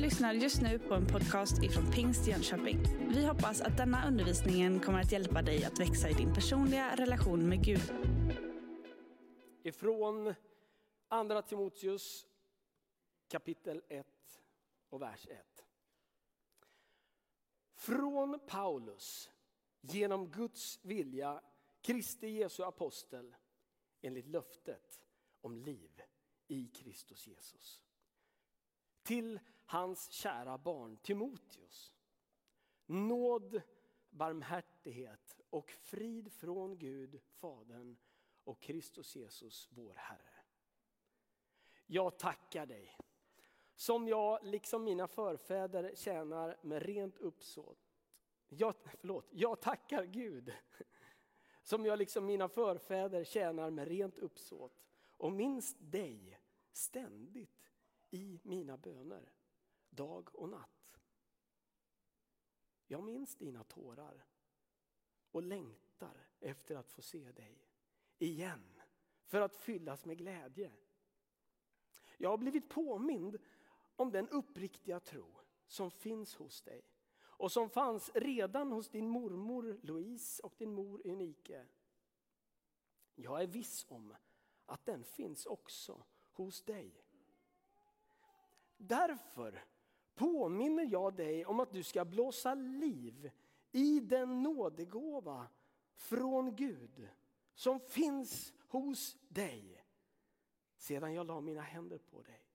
lyssnar just nu på en podcast ifrån Pingst Jönköping. Vi hoppas att denna undervisning kommer att hjälpa dig att växa i din personliga relation med Gud. Ifrån Andra Timoteus kapitel 1 och vers 1. Från Paulus, genom Guds vilja, Kristi Jesu apostel, enligt löftet om liv i Kristus Jesus. Till hans kära barn Timoteus. Nåd, barmhärtighet och frid från Gud, Fadern och Kristus Jesus, vår Herre. Jag tackar dig, som jag liksom mina förfäder tjänar med rent uppsåt. Jag, förlåt, jag tackar Gud, som jag liksom mina förfäder tjänar med rent uppsåt och minst dig ständigt i mina böner, dag och natt. Jag minns dina tårar och längtar efter att få se dig igen för att fyllas med glädje. Jag har blivit påmind om den uppriktiga tro som finns hos dig och som fanns redan hos din mormor Louise och din mor Unike. Jag är viss om att den finns också hos dig. Därför påminner jag dig om att du ska blåsa liv i den nådegåva från Gud som finns hos dig sedan jag la mina händer på dig.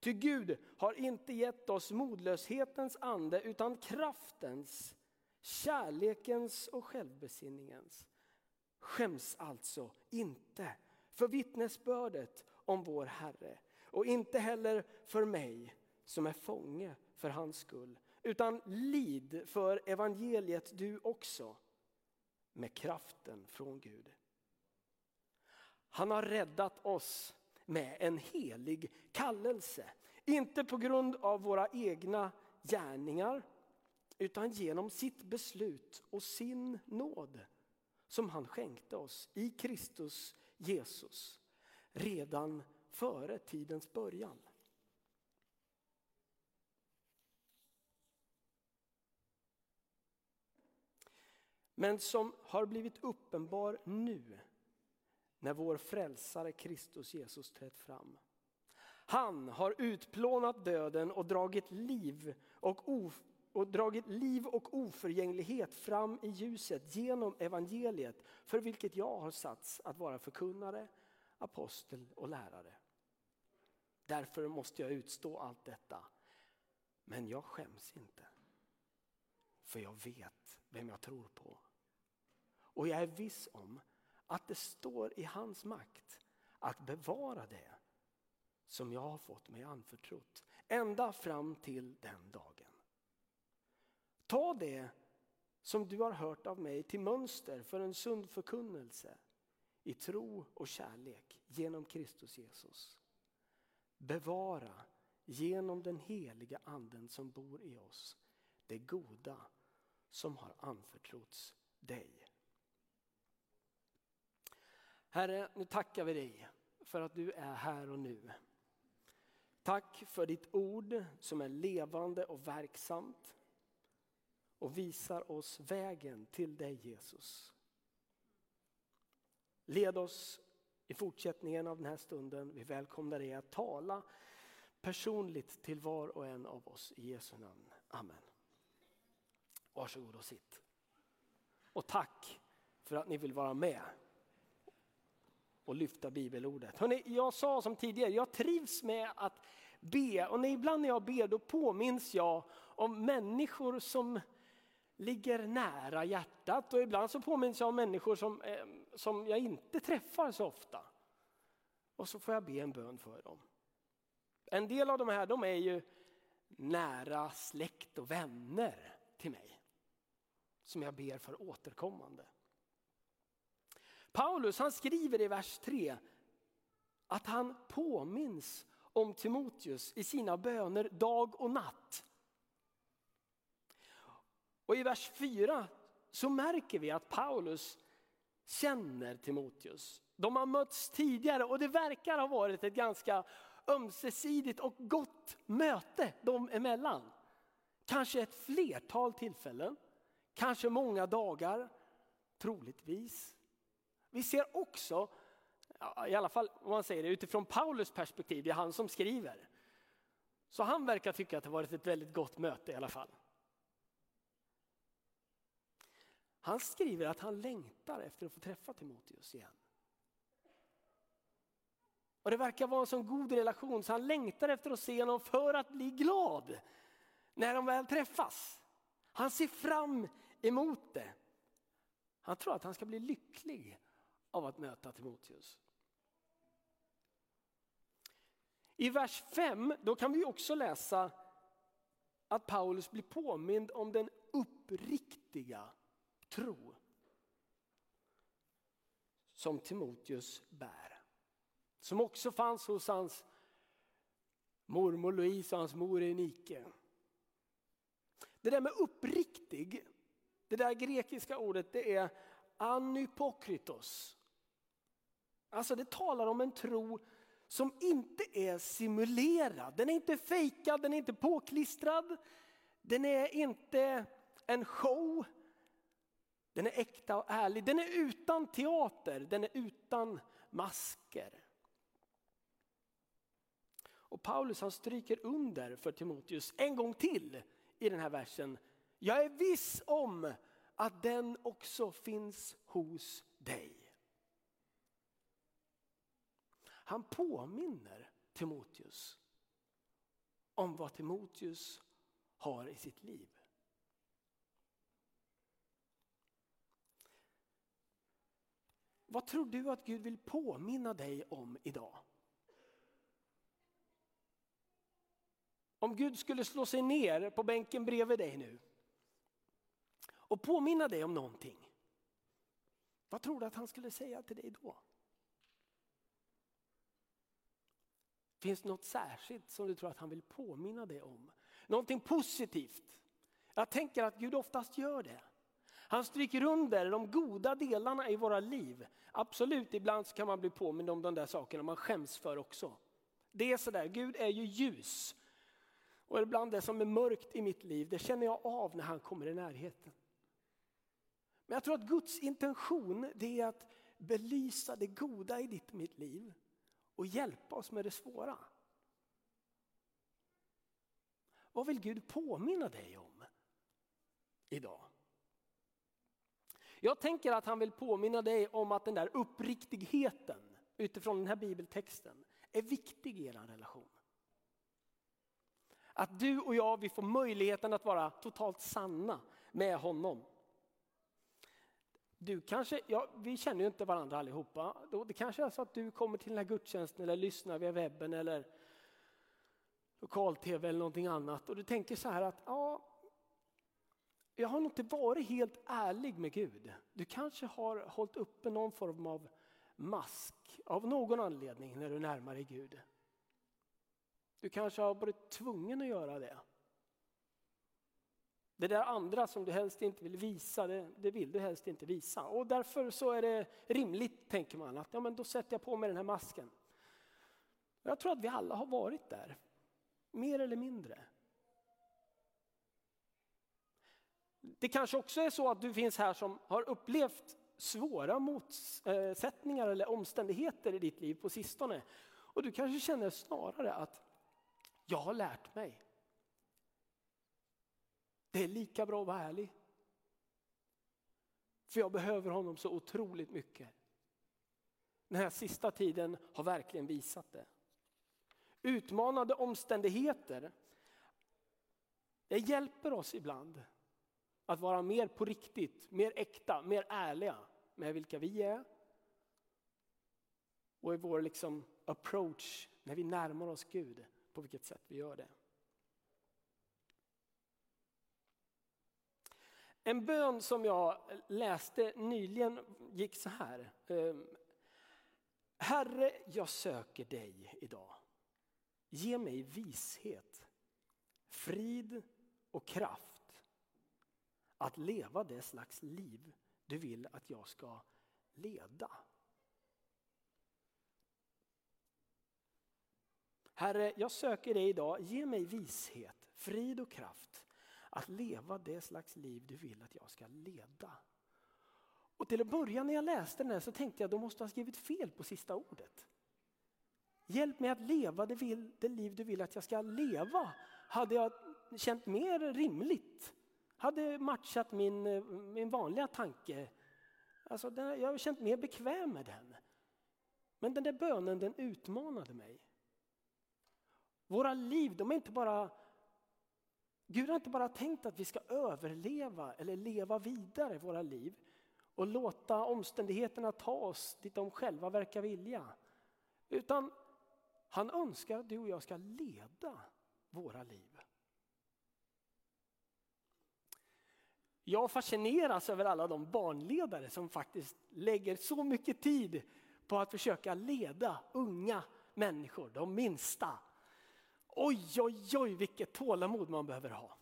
Ty Gud har inte gett oss modlöshetens ande utan kraftens, kärlekens och självbesinningens. Skäms alltså inte för vittnesbördet om vår Herre och inte heller för mig som är fånge för hans skull. Utan lid för evangeliet du också med kraften från Gud. Han har räddat oss med en helig kallelse. Inte på grund av våra egna gärningar utan genom sitt beslut och sin nåd som han skänkte oss i Kristus Jesus redan före tidens början. Men som har blivit uppenbar nu när vår frälsare Kristus Jesus trätt fram. Han har utplånat döden och dragit liv och, of, och dragit liv och oförgänglighet fram i ljuset genom evangeliet för vilket jag har satts att vara förkunnare, apostel och lärare. Därför måste jag utstå allt detta. Men jag skäms inte. För jag vet vem jag tror på. Och jag är viss om att det står i hans makt att bevara det som jag har fått mig anförtrott. Ända fram till den dagen. Ta det som du har hört av mig till mönster för en sund förkunnelse i tro och kärlek genom Kristus Jesus. Bevara genom den heliga anden som bor i oss det goda som har anförtrotts dig. Herre, nu tackar vi dig för att du är här och nu. Tack för ditt ord som är levande och verksamt och visar oss vägen till dig Jesus. Led oss i fortsättningen av den här stunden. Vi välkomnar dig att tala personligt till var och en av oss i Jesu namn. Amen. Varsågod och sitt. Och tack för att ni vill vara med och lyfta bibelordet. Hörrni, jag sa som tidigare, jag trivs med att be och när, ibland när jag ber då påminns jag om människor som ligger nära hjärtat och ibland så påminns jag om människor som, eh, som jag inte träffar så ofta. Och så får jag be en bön för dem. En del av de här de är ju nära släkt och vänner till mig. Som jag ber för återkommande. Paulus han skriver i vers 3 att han påminns om Timoteus i sina böner dag och natt. Och i vers 4 så märker vi att Paulus känner Timoteus. De har mötts tidigare och det verkar ha varit ett ganska ömsesidigt och gott möte dem emellan. Kanske ett flertal tillfällen, kanske många dagar, troligtvis. Vi ser också, i alla fall om man säger det utifrån Paulus perspektiv, det är han som skriver. Så han verkar tycka att det varit ett väldigt gott möte i alla fall. Han skriver att han längtar efter att få träffa Timoteus igen. Och Det verkar vara en så god relation så han längtar efter att se honom för att bli glad när de väl träffas. Han ser fram emot det. Han tror att han ska bli lycklig av att möta Timoteus. I vers 5 då kan vi också läsa att Paulus blir påmind om den uppriktiga tro som Timoteus bär. Som också fanns hos hans mormor Louise och hans mor Enike. Det där med uppriktig, det där grekiska ordet det är anypokritos. Alltså det talar om en tro som inte är simulerad. Den är inte fejkad, den är inte påklistrad. Den är inte en show. Den är äkta och ärlig. Den är utan teater, den är utan masker. Och Paulus han stryker under för Timoteus en gång till i den här versen. Jag är viss om att den också finns hos dig. Han påminner Timoteus om vad Timoteus har i sitt liv. Vad tror du att Gud vill påminna dig om idag? Om Gud skulle slå sig ner på bänken bredvid dig nu och påminna dig om någonting. Vad tror du att han skulle säga till dig då? Finns det något särskilt som du tror att han vill påminna dig om? Någonting positivt? Jag tänker att Gud oftast gör det. Han stryker under de goda delarna i våra liv. Absolut, ibland kan man bli påmind om de där sakerna man skäms för också. Det är sådär, Gud är ju ljus. Och ibland det som är mörkt i mitt liv, det känner jag av när han kommer i närheten. Men jag tror att Guds intention det är att belysa det goda i ditt och mitt liv och hjälpa oss med det svåra. Vad vill Gud påminna dig om idag? Jag tänker att han vill påminna dig om att den där uppriktigheten utifrån den här bibeltexten är viktig i er relation. Att du och jag vi får möjligheten att vara totalt sanna med honom. Du kanske, ja, vi känner ju inte varandra allihopa. Det kanske är så att du kommer till den här gudstjänsten eller lyssnar via webben eller lokal-tv eller någonting annat och du tänker så här att ja, jag har nog inte varit helt ärlig med Gud. Du kanske har hållit uppe någon form av mask av någon anledning när du närmar dig Gud. Du kanske har varit tvungen att göra det. Det där andra som du helst inte vill visa, det, det, vill du helst inte visa. Och därför så är det rimligt, tänker man, att ja, men då sätter jag på mig den här masken. Jag tror att vi alla har varit där, mer eller mindre. Det kanske också är så att du finns här som har upplevt svåra motsättningar eller omständigheter i ditt liv på sistone. Och du kanske känner snarare att jag har lärt mig. Det är lika bra att vara ärlig. För jag behöver honom så otroligt mycket. Den här sista tiden har verkligen visat det. Utmanande omständigheter, det hjälper oss ibland att vara mer på riktigt, mer äkta, mer ärliga med vilka vi är. Och i vår liksom approach när vi närmar oss Gud, på vilket sätt vi gör det. En bön som jag läste nyligen gick så här. Ehm, Herre, jag söker dig idag. Ge mig vishet, frid och kraft att leva det slags liv du vill att jag ska leda. Herre, jag söker dig idag, ge mig vishet, frid och kraft att leva det slags liv du vill att jag ska leda. Och till att börja när jag läste den här så tänkte jag, då måste ha skrivit fel på sista ordet. Hjälp mig att leva det, vill, det liv du vill att jag ska leva. Hade jag känt mer rimligt. Hade matchat min, min vanliga tanke. Alltså, jag har känt mer bekväm med den. Men den där bönen den utmanade mig. Våra liv, de är inte bara... Gud har inte bara tänkt att vi ska överleva eller leva vidare våra liv och låta omständigheterna ta oss dit de själva verkar vilja. Utan han önskar att du och jag ska leda våra liv. Jag fascineras över alla de barnledare som faktiskt lägger så mycket tid på att försöka leda unga människor, de minsta. Oj, oj, oj, vilket tålamod man behöver ha.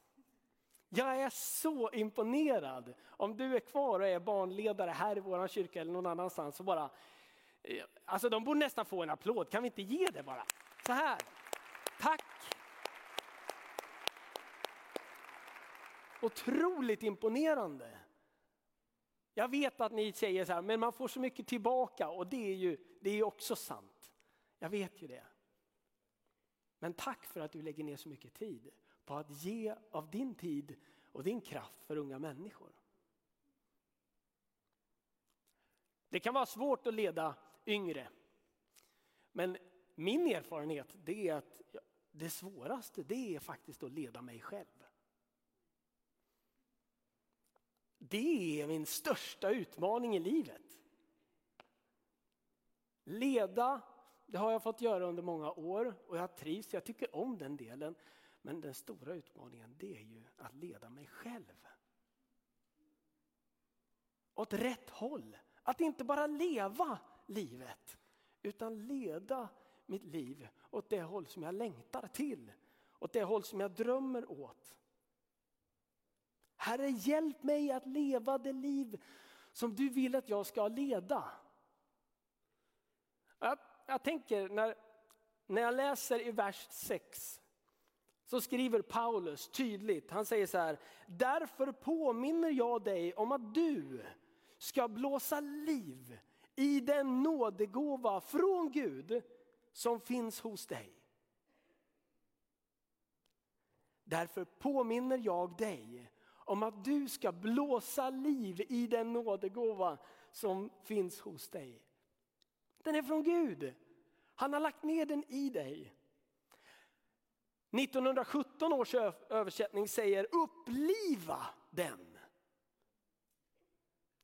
Jag är så imponerad. Om du är kvar och är barnledare här i vår kyrka eller någon annanstans så bara, eh, alltså de borde nästan få en applåd. Kan vi inte ge det bara? Så här. Tack. Otroligt imponerande. Jag vet att ni säger så här, men man får så mycket tillbaka och det är ju det är också sant. Jag vet ju det. Men tack för att du lägger ner så mycket tid på att ge av din tid och din kraft för unga människor. Det kan vara svårt att leda yngre. Men min erfarenhet det är att det svåraste det är faktiskt att leda mig själv. Det är min största utmaning i livet. Leda, det har jag fått göra under många år och jag trivs, jag tycker om den delen. Men den stora utmaningen det är ju att leda mig själv. Åt rätt håll. Att inte bara leva livet utan leda mitt liv åt det håll som jag längtar till. Åt det håll som jag drömmer åt. Herre, hjälp mig att leva det liv som du vill att jag ska leda. Jag, jag tänker när, när jag läser i vers 6 så skriver Paulus tydligt, han säger så här, därför påminner jag dig om att du ska blåsa liv i den nådegåva från Gud som finns hos dig. Därför påminner jag dig om att du ska blåsa liv i den nådegåva som finns hos dig. Den är från Gud. Han har lagt ner den i dig. 1917 års översättning säger uppliva den.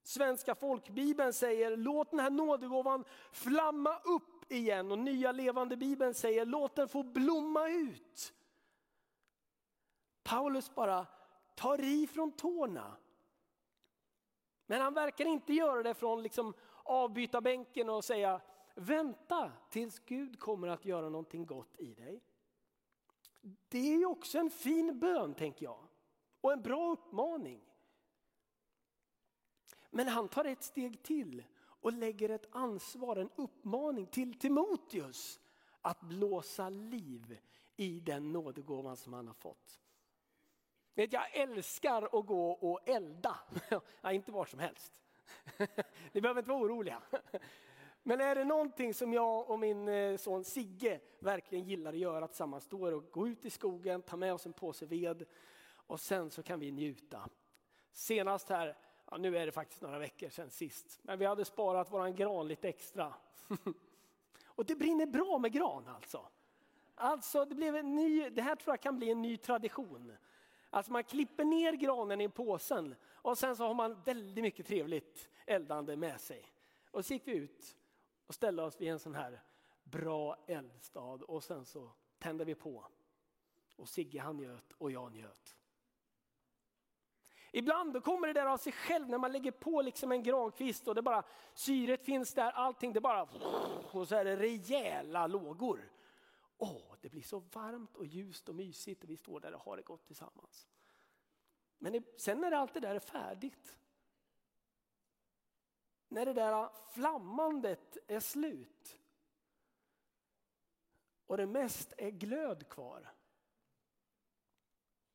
Svenska folkbibeln säger låt den här nådegåvan flamma upp igen och nya levande bibeln säger låt den få blomma ut. Paulus bara tar i från tårna. Men han verkar inte göra det från liksom avbyta bänken och säga vänta tills Gud kommer att göra någonting gott i dig. Det är ju också en fin bön tänker jag och en bra uppmaning. Men han tar ett steg till och lägger ett ansvar, en uppmaning till Timoteus att blåsa liv i den nådegåvan som han har fått. Vet, jag älskar att gå och elda. ja, inte var som helst. Ni behöver inte vara oroliga. Men är det någonting som jag och min eh, son Sigge verkligen gillar att göra tillsammans, då är det att gå ut i skogen, ta med oss en påse ved och sen så kan vi njuta. Senast här, ja, nu är det faktiskt några veckor sedan sist, men vi hade sparat våran gran lite extra. och det brinner bra med gran alltså. Alltså det, blev en ny, det här tror jag kan bli en ny tradition. Alltså man klipper ner granen i påsen och sen så har man väldigt mycket trevligt eldande med sig. Och så gick vi ut och ställde oss vid en sån här bra eldstad och sen så tände vi på. Och Sigge han njöt och jag njöt. Ibland då kommer det där av sig själv när man lägger på liksom en grankvist och det bara syret finns där, allting det bara och så är det rejäla lågor. Åh, det blir så varmt och ljust och mysigt och vi står där och har det gott tillsammans. Men sen när allt det där är färdigt, när det där flammandet är slut och det mest är glöd kvar.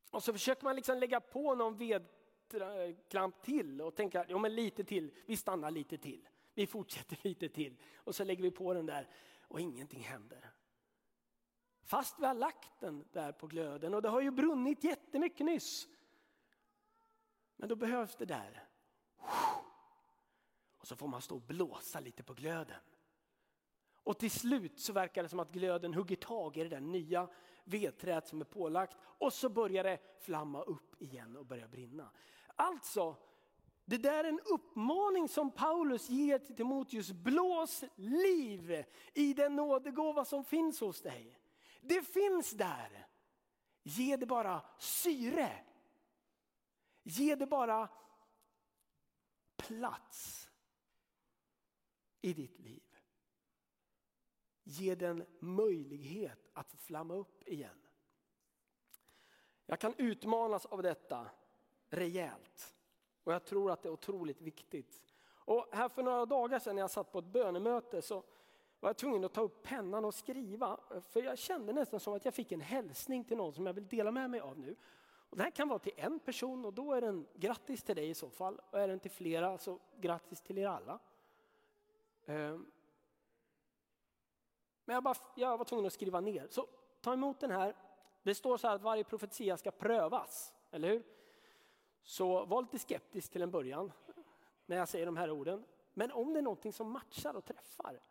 Och så försöker man liksom lägga på någon vedklamp till och tänka, ja men lite till, vi stannar lite till. Vi fortsätter lite till och så lägger vi på den där och ingenting händer. Fast vi har lagt den där på glöden och det har ju brunnit jättemycket nyss. Men då behövs det där. Och så får man stå och blåsa lite på glöden. Och till slut så verkar det som att glöden hugger tag i det där nya vedträet som är pålagt och så börjar det flamma upp igen och börja brinna. Alltså, det där är en uppmaning som Paulus ger till Timoteus. Blås liv i den nådegåva som finns hos dig. Det finns där. Ge det bara syre. Ge det bara plats i ditt liv. Ge den möjlighet att flamma upp igen. Jag kan utmanas av detta rejält. Och jag tror att det är otroligt viktigt. Och här för några dagar sedan när jag satt på ett bönemöte så var jag tvungen att ta upp pennan och skriva. För jag kände nästan som att jag fick en hälsning till någon som jag vill dela med mig av nu. Och det här kan vara till en person och då är den grattis till dig i så fall. Och är den till flera så grattis till er alla. Ehm, men jag, bara, jag var tvungen att skriva ner. Så ta emot den här. Det står så här att varje profetia ska prövas, eller hur? Så var lite skeptisk till en början när jag säger de här orden. Men om det är någonting som matchar och träffar,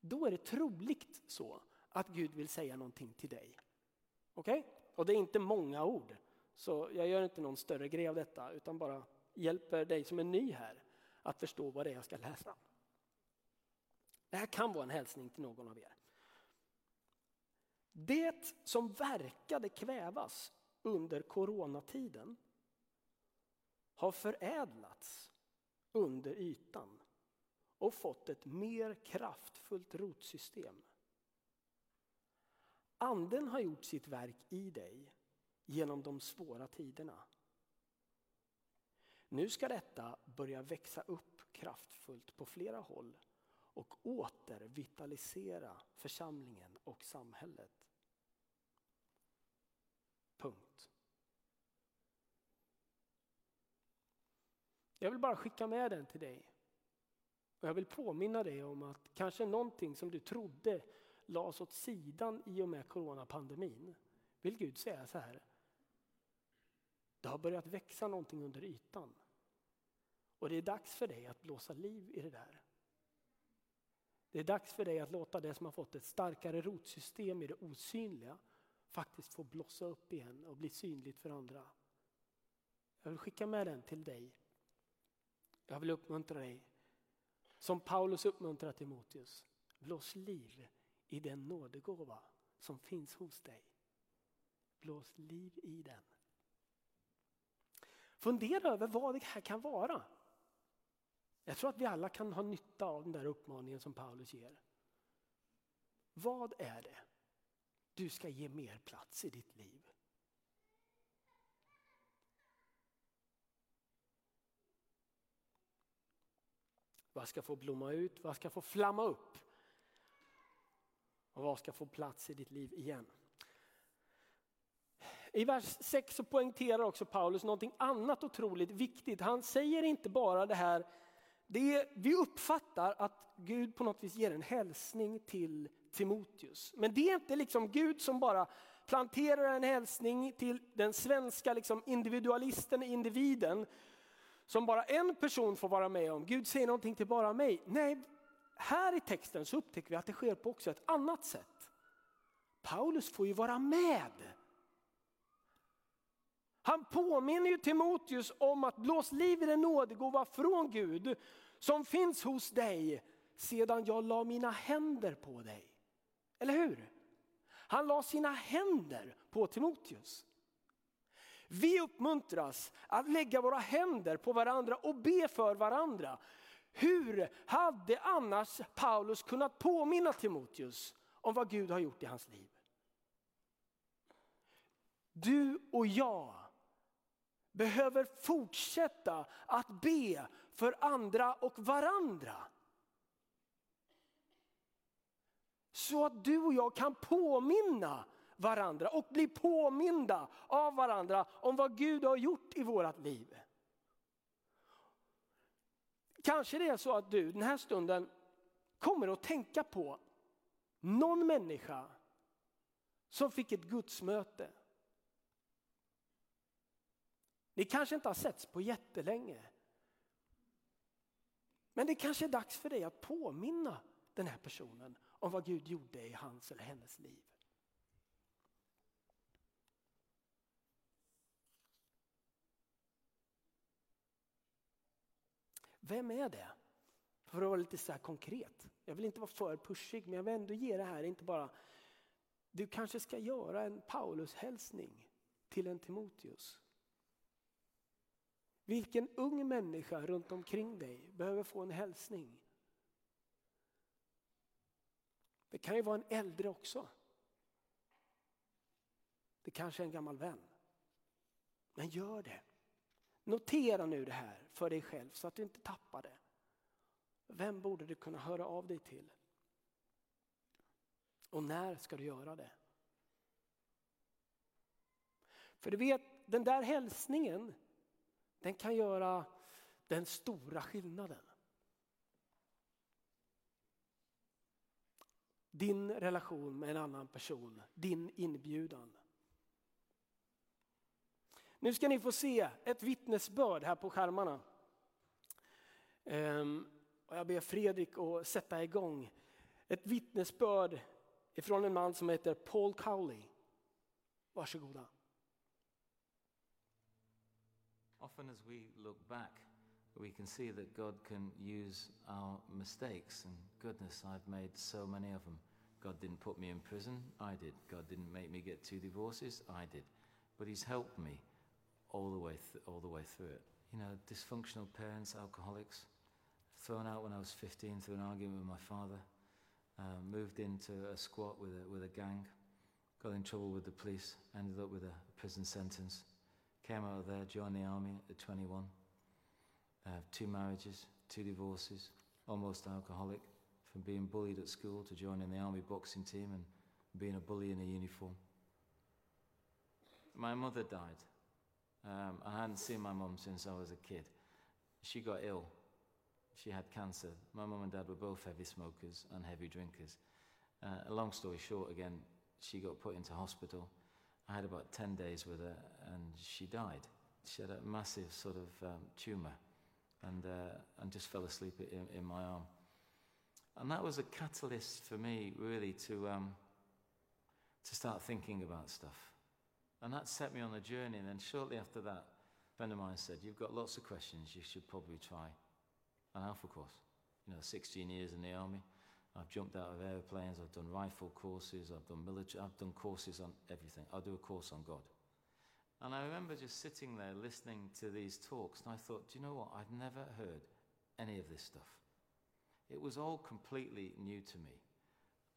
då är det troligt så att Gud vill säga någonting till dig. Okej? Okay? Och det är inte många ord, så jag gör inte någon större grej av detta, utan bara hjälper dig som är ny här att förstå vad det är jag ska läsa. Det här kan vara en hälsning till någon av er. Det som verkade kvävas under coronatiden har förädlats under ytan och fått ett mer kraftfullt rotsystem. Anden har gjort sitt verk i dig genom de svåra tiderna. Nu ska detta börja växa upp kraftfullt på flera håll och åter vitalisera församlingen och samhället. Punkt. Jag vill bara skicka med den till dig. Och jag vill påminna dig om att kanske någonting som du trodde lades åt sidan i och med coronapandemin. Vill Gud säga så här. Det har börjat växa någonting under ytan. Och det är dags för dig att blåsa liv i det där. Det är dags för dig att låta det som har fått ett starkare rotsystem i det osynliga faktiskt få blossa upp igen och bli synligt för andra. Jag vill skicka med den till dig jag vill uppmuntra dig, som Paulus uppmuntrar Timoteus. Blås liv i den nådegåva som finns hos dig. Blås liv i den. Fundera över vad det här kan vara. Jag tror att vi alla kan ha nytta av den där uppmaningen som Paulus ger. Vad är det du ska ge mer plats i ditt liv? Vad ska få blomma ut? Vad ska få flamma upp? Och vad ska få plats i ditt liv igen? I vers 6 så poängterar också Paulus någonting annat otroligt viktigt. Han säger inte bara det här, det vi uppfattar att Gud på något vis ger en hälsning till Timoteus. Men det är inte liksom Gud som bara planterar en hälsning till den svenska liksom individualisten, individen som bara en person får vara med om. Gud säger någonting till bara mig. Nej, här i texten så upptäcker vi att det sker på också ett annat sätt. Paulus får ju vara med. Han påminner ju Timoteus om att blås liv i den nådegåva från Gud som finns hos dig sedan jag la mina händer på dig. Eller hur? Han la sina händer på Timoteus. Vi uppmuntras att lägga våra händer på varandra och be för varandra. Hur hade annars Paulus kunnat påminna Timoteus om vad Gud har gjort i hans liv? Du och jag behöver fortsätta att be för andra och varandra. Så att du och jag kan påminna varandra och bli påminda av varandra om vad Gud har gjort i vårat liv. Kanske det är så att du den här stunden kommer att tänka på någon människa som fick ett gudsmöte. Ni kanske inte har setts på jättelänge. Men det kanske är dags för dig att påminna den här personen om vad Gud gjorde i hans eller hennes liv. Vem är det? För att vara lite så konkret. Jag vill inte vara för pushig men jag vill ändå ge det här, inte bara du kanske ska göra en Paulus-hälsning till en Timoteus. Vilken ung människa runt omkring dig behöver få en hälsning? Det kan ju vara en äldre också. Det kanske är en gammal vän. Men gör det. Notera nu det här för dig själv så att du inte tappar det. Vem borde du kunna höra av dig till? Och när ska du göra det? För du vet, den där hälsningen, den kan göra den stora skillnaden. Din relation med en annan person, din inbjudan. Nu ska ni få se ett vittnesbörd här på skärmarna. Ehm, jag ber Fredrik att sätta igång ett vittnesbörd ifrån en man som heter Paul Cowley. Varsågoda. Often as we look back, we can see that God can use our mistakes. And goodness, I've made so many of them. God didn't put me in prison, I did. God didn't make me get two divorces, I did. But He's helped me all the way, th- all the way through it. You know, dysfunctional parents, alcoholics, thrown out when I was 15 through an argument with my father, uh, moved into a squat with a, with a gang, got in trouble with the police, ended up with a prison sentence, came out of there, joined the army at 21, uh, two marriages, two divorces, almost alcoholic, from being bullied at school to joining the army boxing team and being a bully in a uniform. My mother died. Um, I hadn't seen my mum since I was a kid. She got ill. She had cancer. My mum and dad were both heavy smokers and heavy drinkers. Uh, a long story short, again, she got put into hospital. I had about 10 days with her and she died. She had a massive sort of um, tumour and, uh, and just fell asleep in, in my arm. And that was a catalyst for me, really, to, um, to start thinking about stuff. And that set me on a journey. And then shortly after that, a friend of mine said, You've got lots of questions, you should probably try an Alpha course. You know, 16 years in the army. I've jumped out of airplanes, I've done rifle courses, I've done military, I've done courses on everything. I'll do a course on God. And I remember just sitting there listening to these talks, and I thought, do you know what? I'd never heard any of this stuff. It was all completely new to me.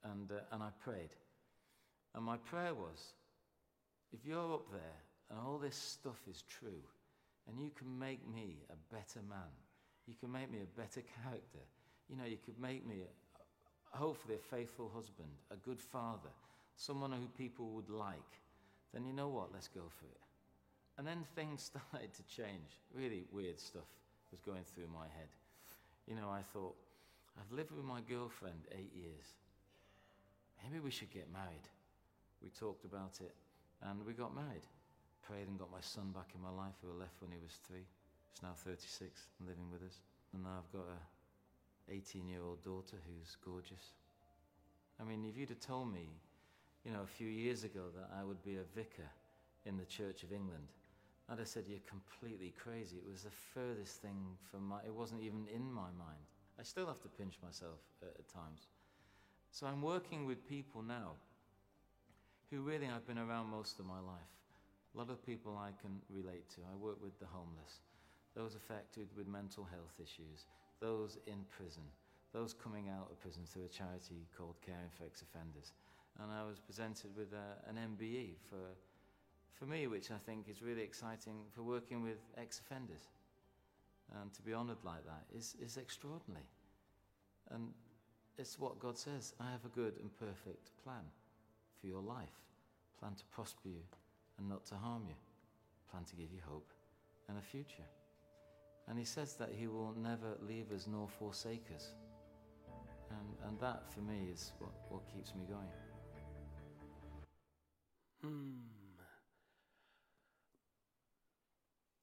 And, uh, and I prayed. And my prayer was, if you're up there and all this stuff is true, and you can make me a better man, you can make me a better character, you know, you could make me, hopefully, a faithful husband, a good father, someone who people would like, then you know what, let's go for it. And then things started to change. Really weird stuff was going through my head. You know, I thought, I've lived with my girlfriend eight years. Maybe we should get married. We talked about it and we got married. Prayed and got my son back in my life who left when he was three. He's now 36 and living with us. And now I've got a 18 year old daughter who's gorgeous. I mean, if you'd have told me, you know, a few years ago that I would be a vicar in the Church of England, I'd have said, You're completely crazy. It was the furthest thing from my, it wasn't even in my mind. I still have to pinch myself at, at times. So I'm working with people now who really I've been around most of my life. A lot of people I can relate to. I work with the homeless, those affected with mental health issues, those in prison, those coming out of prison through a charity called Caring for Ex-Offenders. And I was presented with a, an MBE for, for me, which I think is really exciting for working with ex-offenders. And to be honoured like that is, is extraordinary. And it's what God says I have a good and perfect plan for your life. Plan to prosper you and not to harm you. Plan to give you hope and a future. And He says that He will never leave us nor forsake us. And, and that for me is what, what keeps me going. Mm.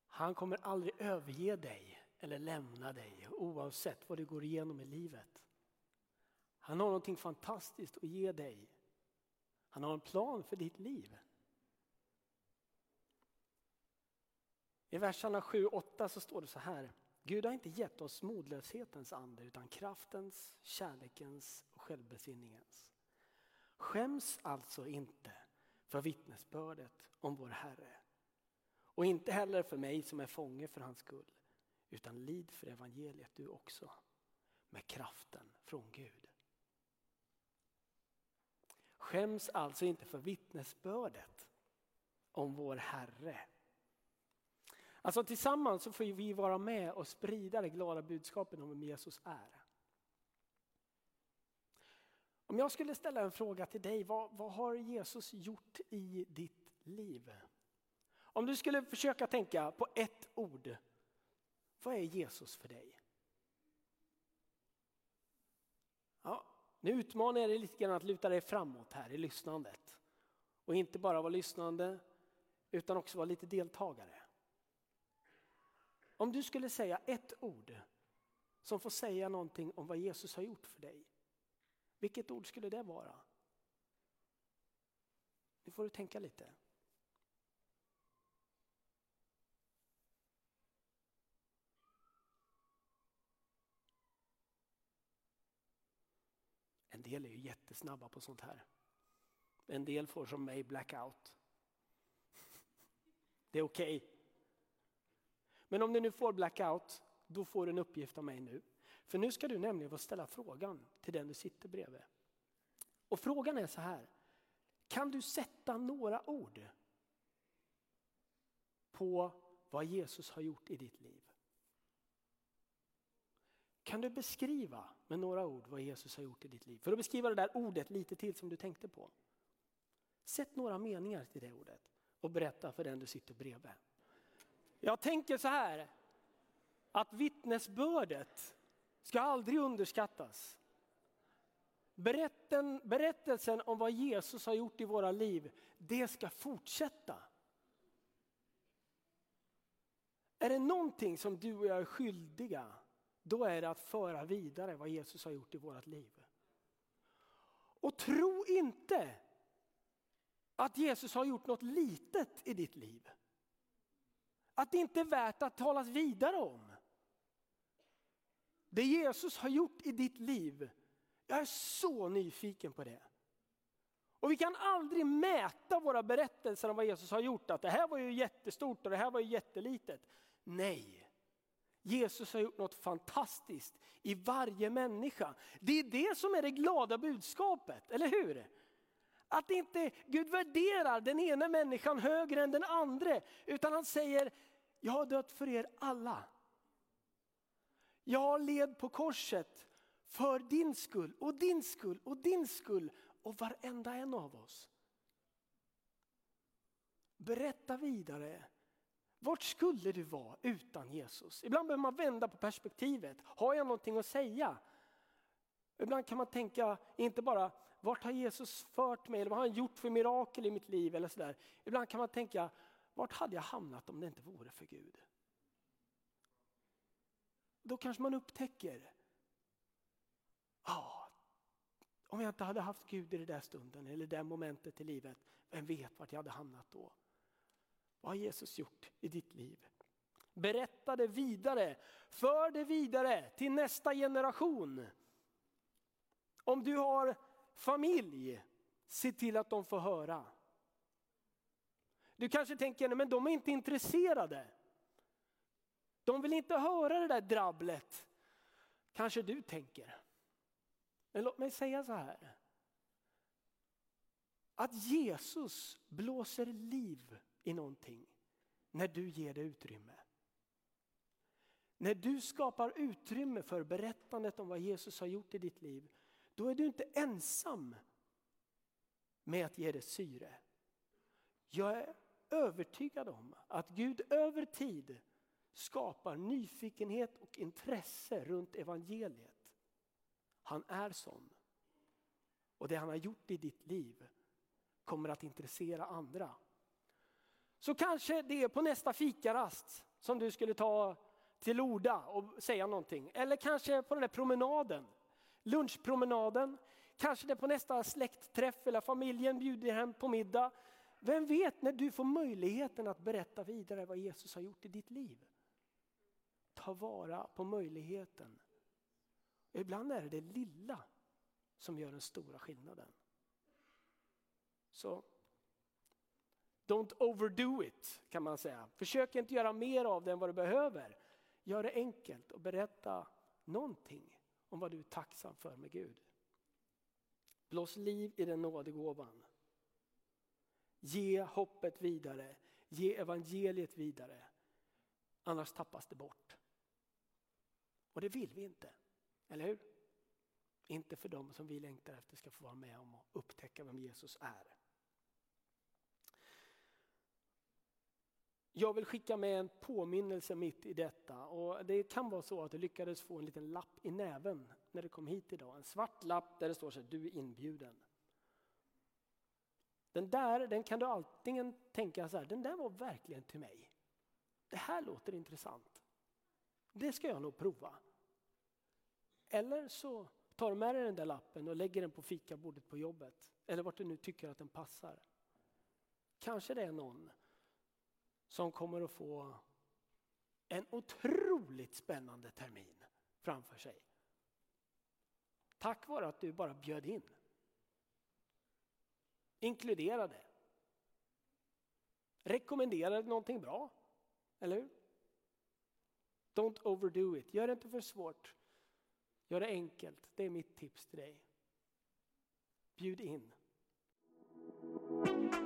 Han kommer aldrig överge dig eller lämna dig oavsett vad du går igenom i livet. Han har någonting fantastiskt att ge dig. Han har en plan för ditt liv. I verserna 7-8 så står det så här. Gud har inte gett oss modlöshetens ande utan kraftens, kärlekens och självbesinningens. Skäms alltså inte för vittnesbördet om vår Herre. Och inte heller för mig som är fånge för hans skull. Utan lid för evangeliet du också. Med kraften från Gud. Skäms alltså inte för vittnesbördet om vår Herre. Alltså tillsammans så får vi vara med och sprida det glada budskapet om vem Jesus är. Om jag skulle ställa en fråga till dig, vad, vad har Jesus gjort i ditt liv? Om du skulle försöka tänka på ett ord, vad är Jesus för dig? Ja, nu utmanar jag dig lite grann att luta dig framåt här i lyssnandet. Och inte bara vara lyssnande, utan också vara lite deltagare. Om du skulle säga ett ord som får säga någonting om vad Jesus har gjort för dig. Vilket ord skulle det vara? Nu får du tänka lite. En del är ju jättesnabba på sånt här. En del får som mig blackout. Det är okej. Okay. Men om du nu får blackout, då får du en uppgift av mig nu. För nu ska du nämligen få ställa frågan till den du sitter bredvid. Och frågan är så här. Kan du sätta några ord på vad Jesus har gjort i ditt liv? Kan du beskriva med några ord vad Jesus har gjort i ditt liv? För att beskriva det där ordet lite till som du tänkte på. Sätt några meningar till det ordet och berätta för den du sitter bredvid. Jag tänker så här, att vittnesbördet ska aldrig underskattas. Berätten, berättelsen om vad Jesus har gjort i våra liv, det ska fortsätta. Är det någonting som du och jag är skyldiga, då är det att föra vidare vad Jesus har gjort i vårt liv. Och tro inte att Jesus har gjort något litet i ditt liv. Att det inte är värt att talas vidare om. Det Jesus har gjort i ditt liv, jag är så nyfiken på det. Och vi kan aldrig mäta våra berättelser om vad Jesus har gjort, att det här var ju jättestort och det här var ju jättelitet. Nej, Jesus har gjort något fantastiskt i varje människa. Det är det som är det glada budskapet, eller hur? Att inte Gud värderar den ena människan högre än den andra, utan han säger, jag har dött för er alla. Jag led på korset för din skull och din skull och din skull och varenda en av oss. Berätta vidare. Vart skulle du vara utan Jesus? Ibland behöver man vända på perspektivet. Har jag någonting att säga? Ibland kan man tänka, inte bara vart har Jesus fört mig eller vad har han gjort för mirakel i mitt liv eller sådär. Ibland kan man tänka, vart hade jag hamnat om det inte vore för Gud? Då kanske man upptäcker, ja, om jag inte hade haft Gud i den där stunden eller det där momentet i livet, vem vet vart jag hade hamnat då? Vad har Jesus gjort i ditt liv? Berätta det vidare, för det vidare till nästa generation. Om du har familj, se till att de får höra. Du kanske tänker, men de är inte intresserade. De vill inte höra det där drabblet. Kanske du tänker. Men låt mig säga så här. Att Jesus blåser liv i någonting när du ger det utrymme. När du skapar utrymme för berättandet om vad Jesus har gjort i ditt liv, då är du inte ensam med att ge det syre. Jag är övertygad om att Gud över tid skapar nyfikenhet och intresse runt evangeliet. Han är sån. Och det han har gjort i ditt liv kommer att intressera andra. Så kanske det är på nästa fikarast som du skulle ta till orda och säga någonting. Eller kanske på den där promenaden, lunchpromenaden. Kanske det på nästa släktträff eller familjen bjuder hem på middag. Vem vet när du får möjligheten att berätta vidare vad Jesus har gjort i ditt liv. Ta vara på möjligheten. Ibland är det det lilla som gör den stora skillnaden. Så don't overdo it kan man säga. Försök inte göra mer av det än vad du behöver. Gör det enkelt och berätta någonting om vad du är tacksam för med Gud. Blås liv i den nådegåvan. Ge hoppet vidare, ge evangeliet vidare. Annars tappas det bort. Och det vill vi inte, eller hur? Inte för dem som vi längtar efter ska få vara med om att upptäcka vem Jesus är. Jag vill skicka med en påminnelse mitt i detta. Och det kan vara så att du lyckades få en liten lapp i näven när du kom hit idag. En svart lapp där det står så här, du är inbjuden. Den där den kan du antingen tänka så här, den där var verkligen till mig. Det här låter intressant. Det ska jag nog prova. Eller så tar du med dig den där lappen och lägger den på fikabordet på jobbet. Eller vart du nu tycker att den passar. Kanske det är någon som kommer att få en otroligt spännande termin framför sig. Tack vare att du bara bjöd in. Inkluderade. Rekommenderade någonting bra. Eller hur? Don't overdo it. Gör det inte för svårt. Gör det enkelt. Det är mitt tips till dig. Bjud in.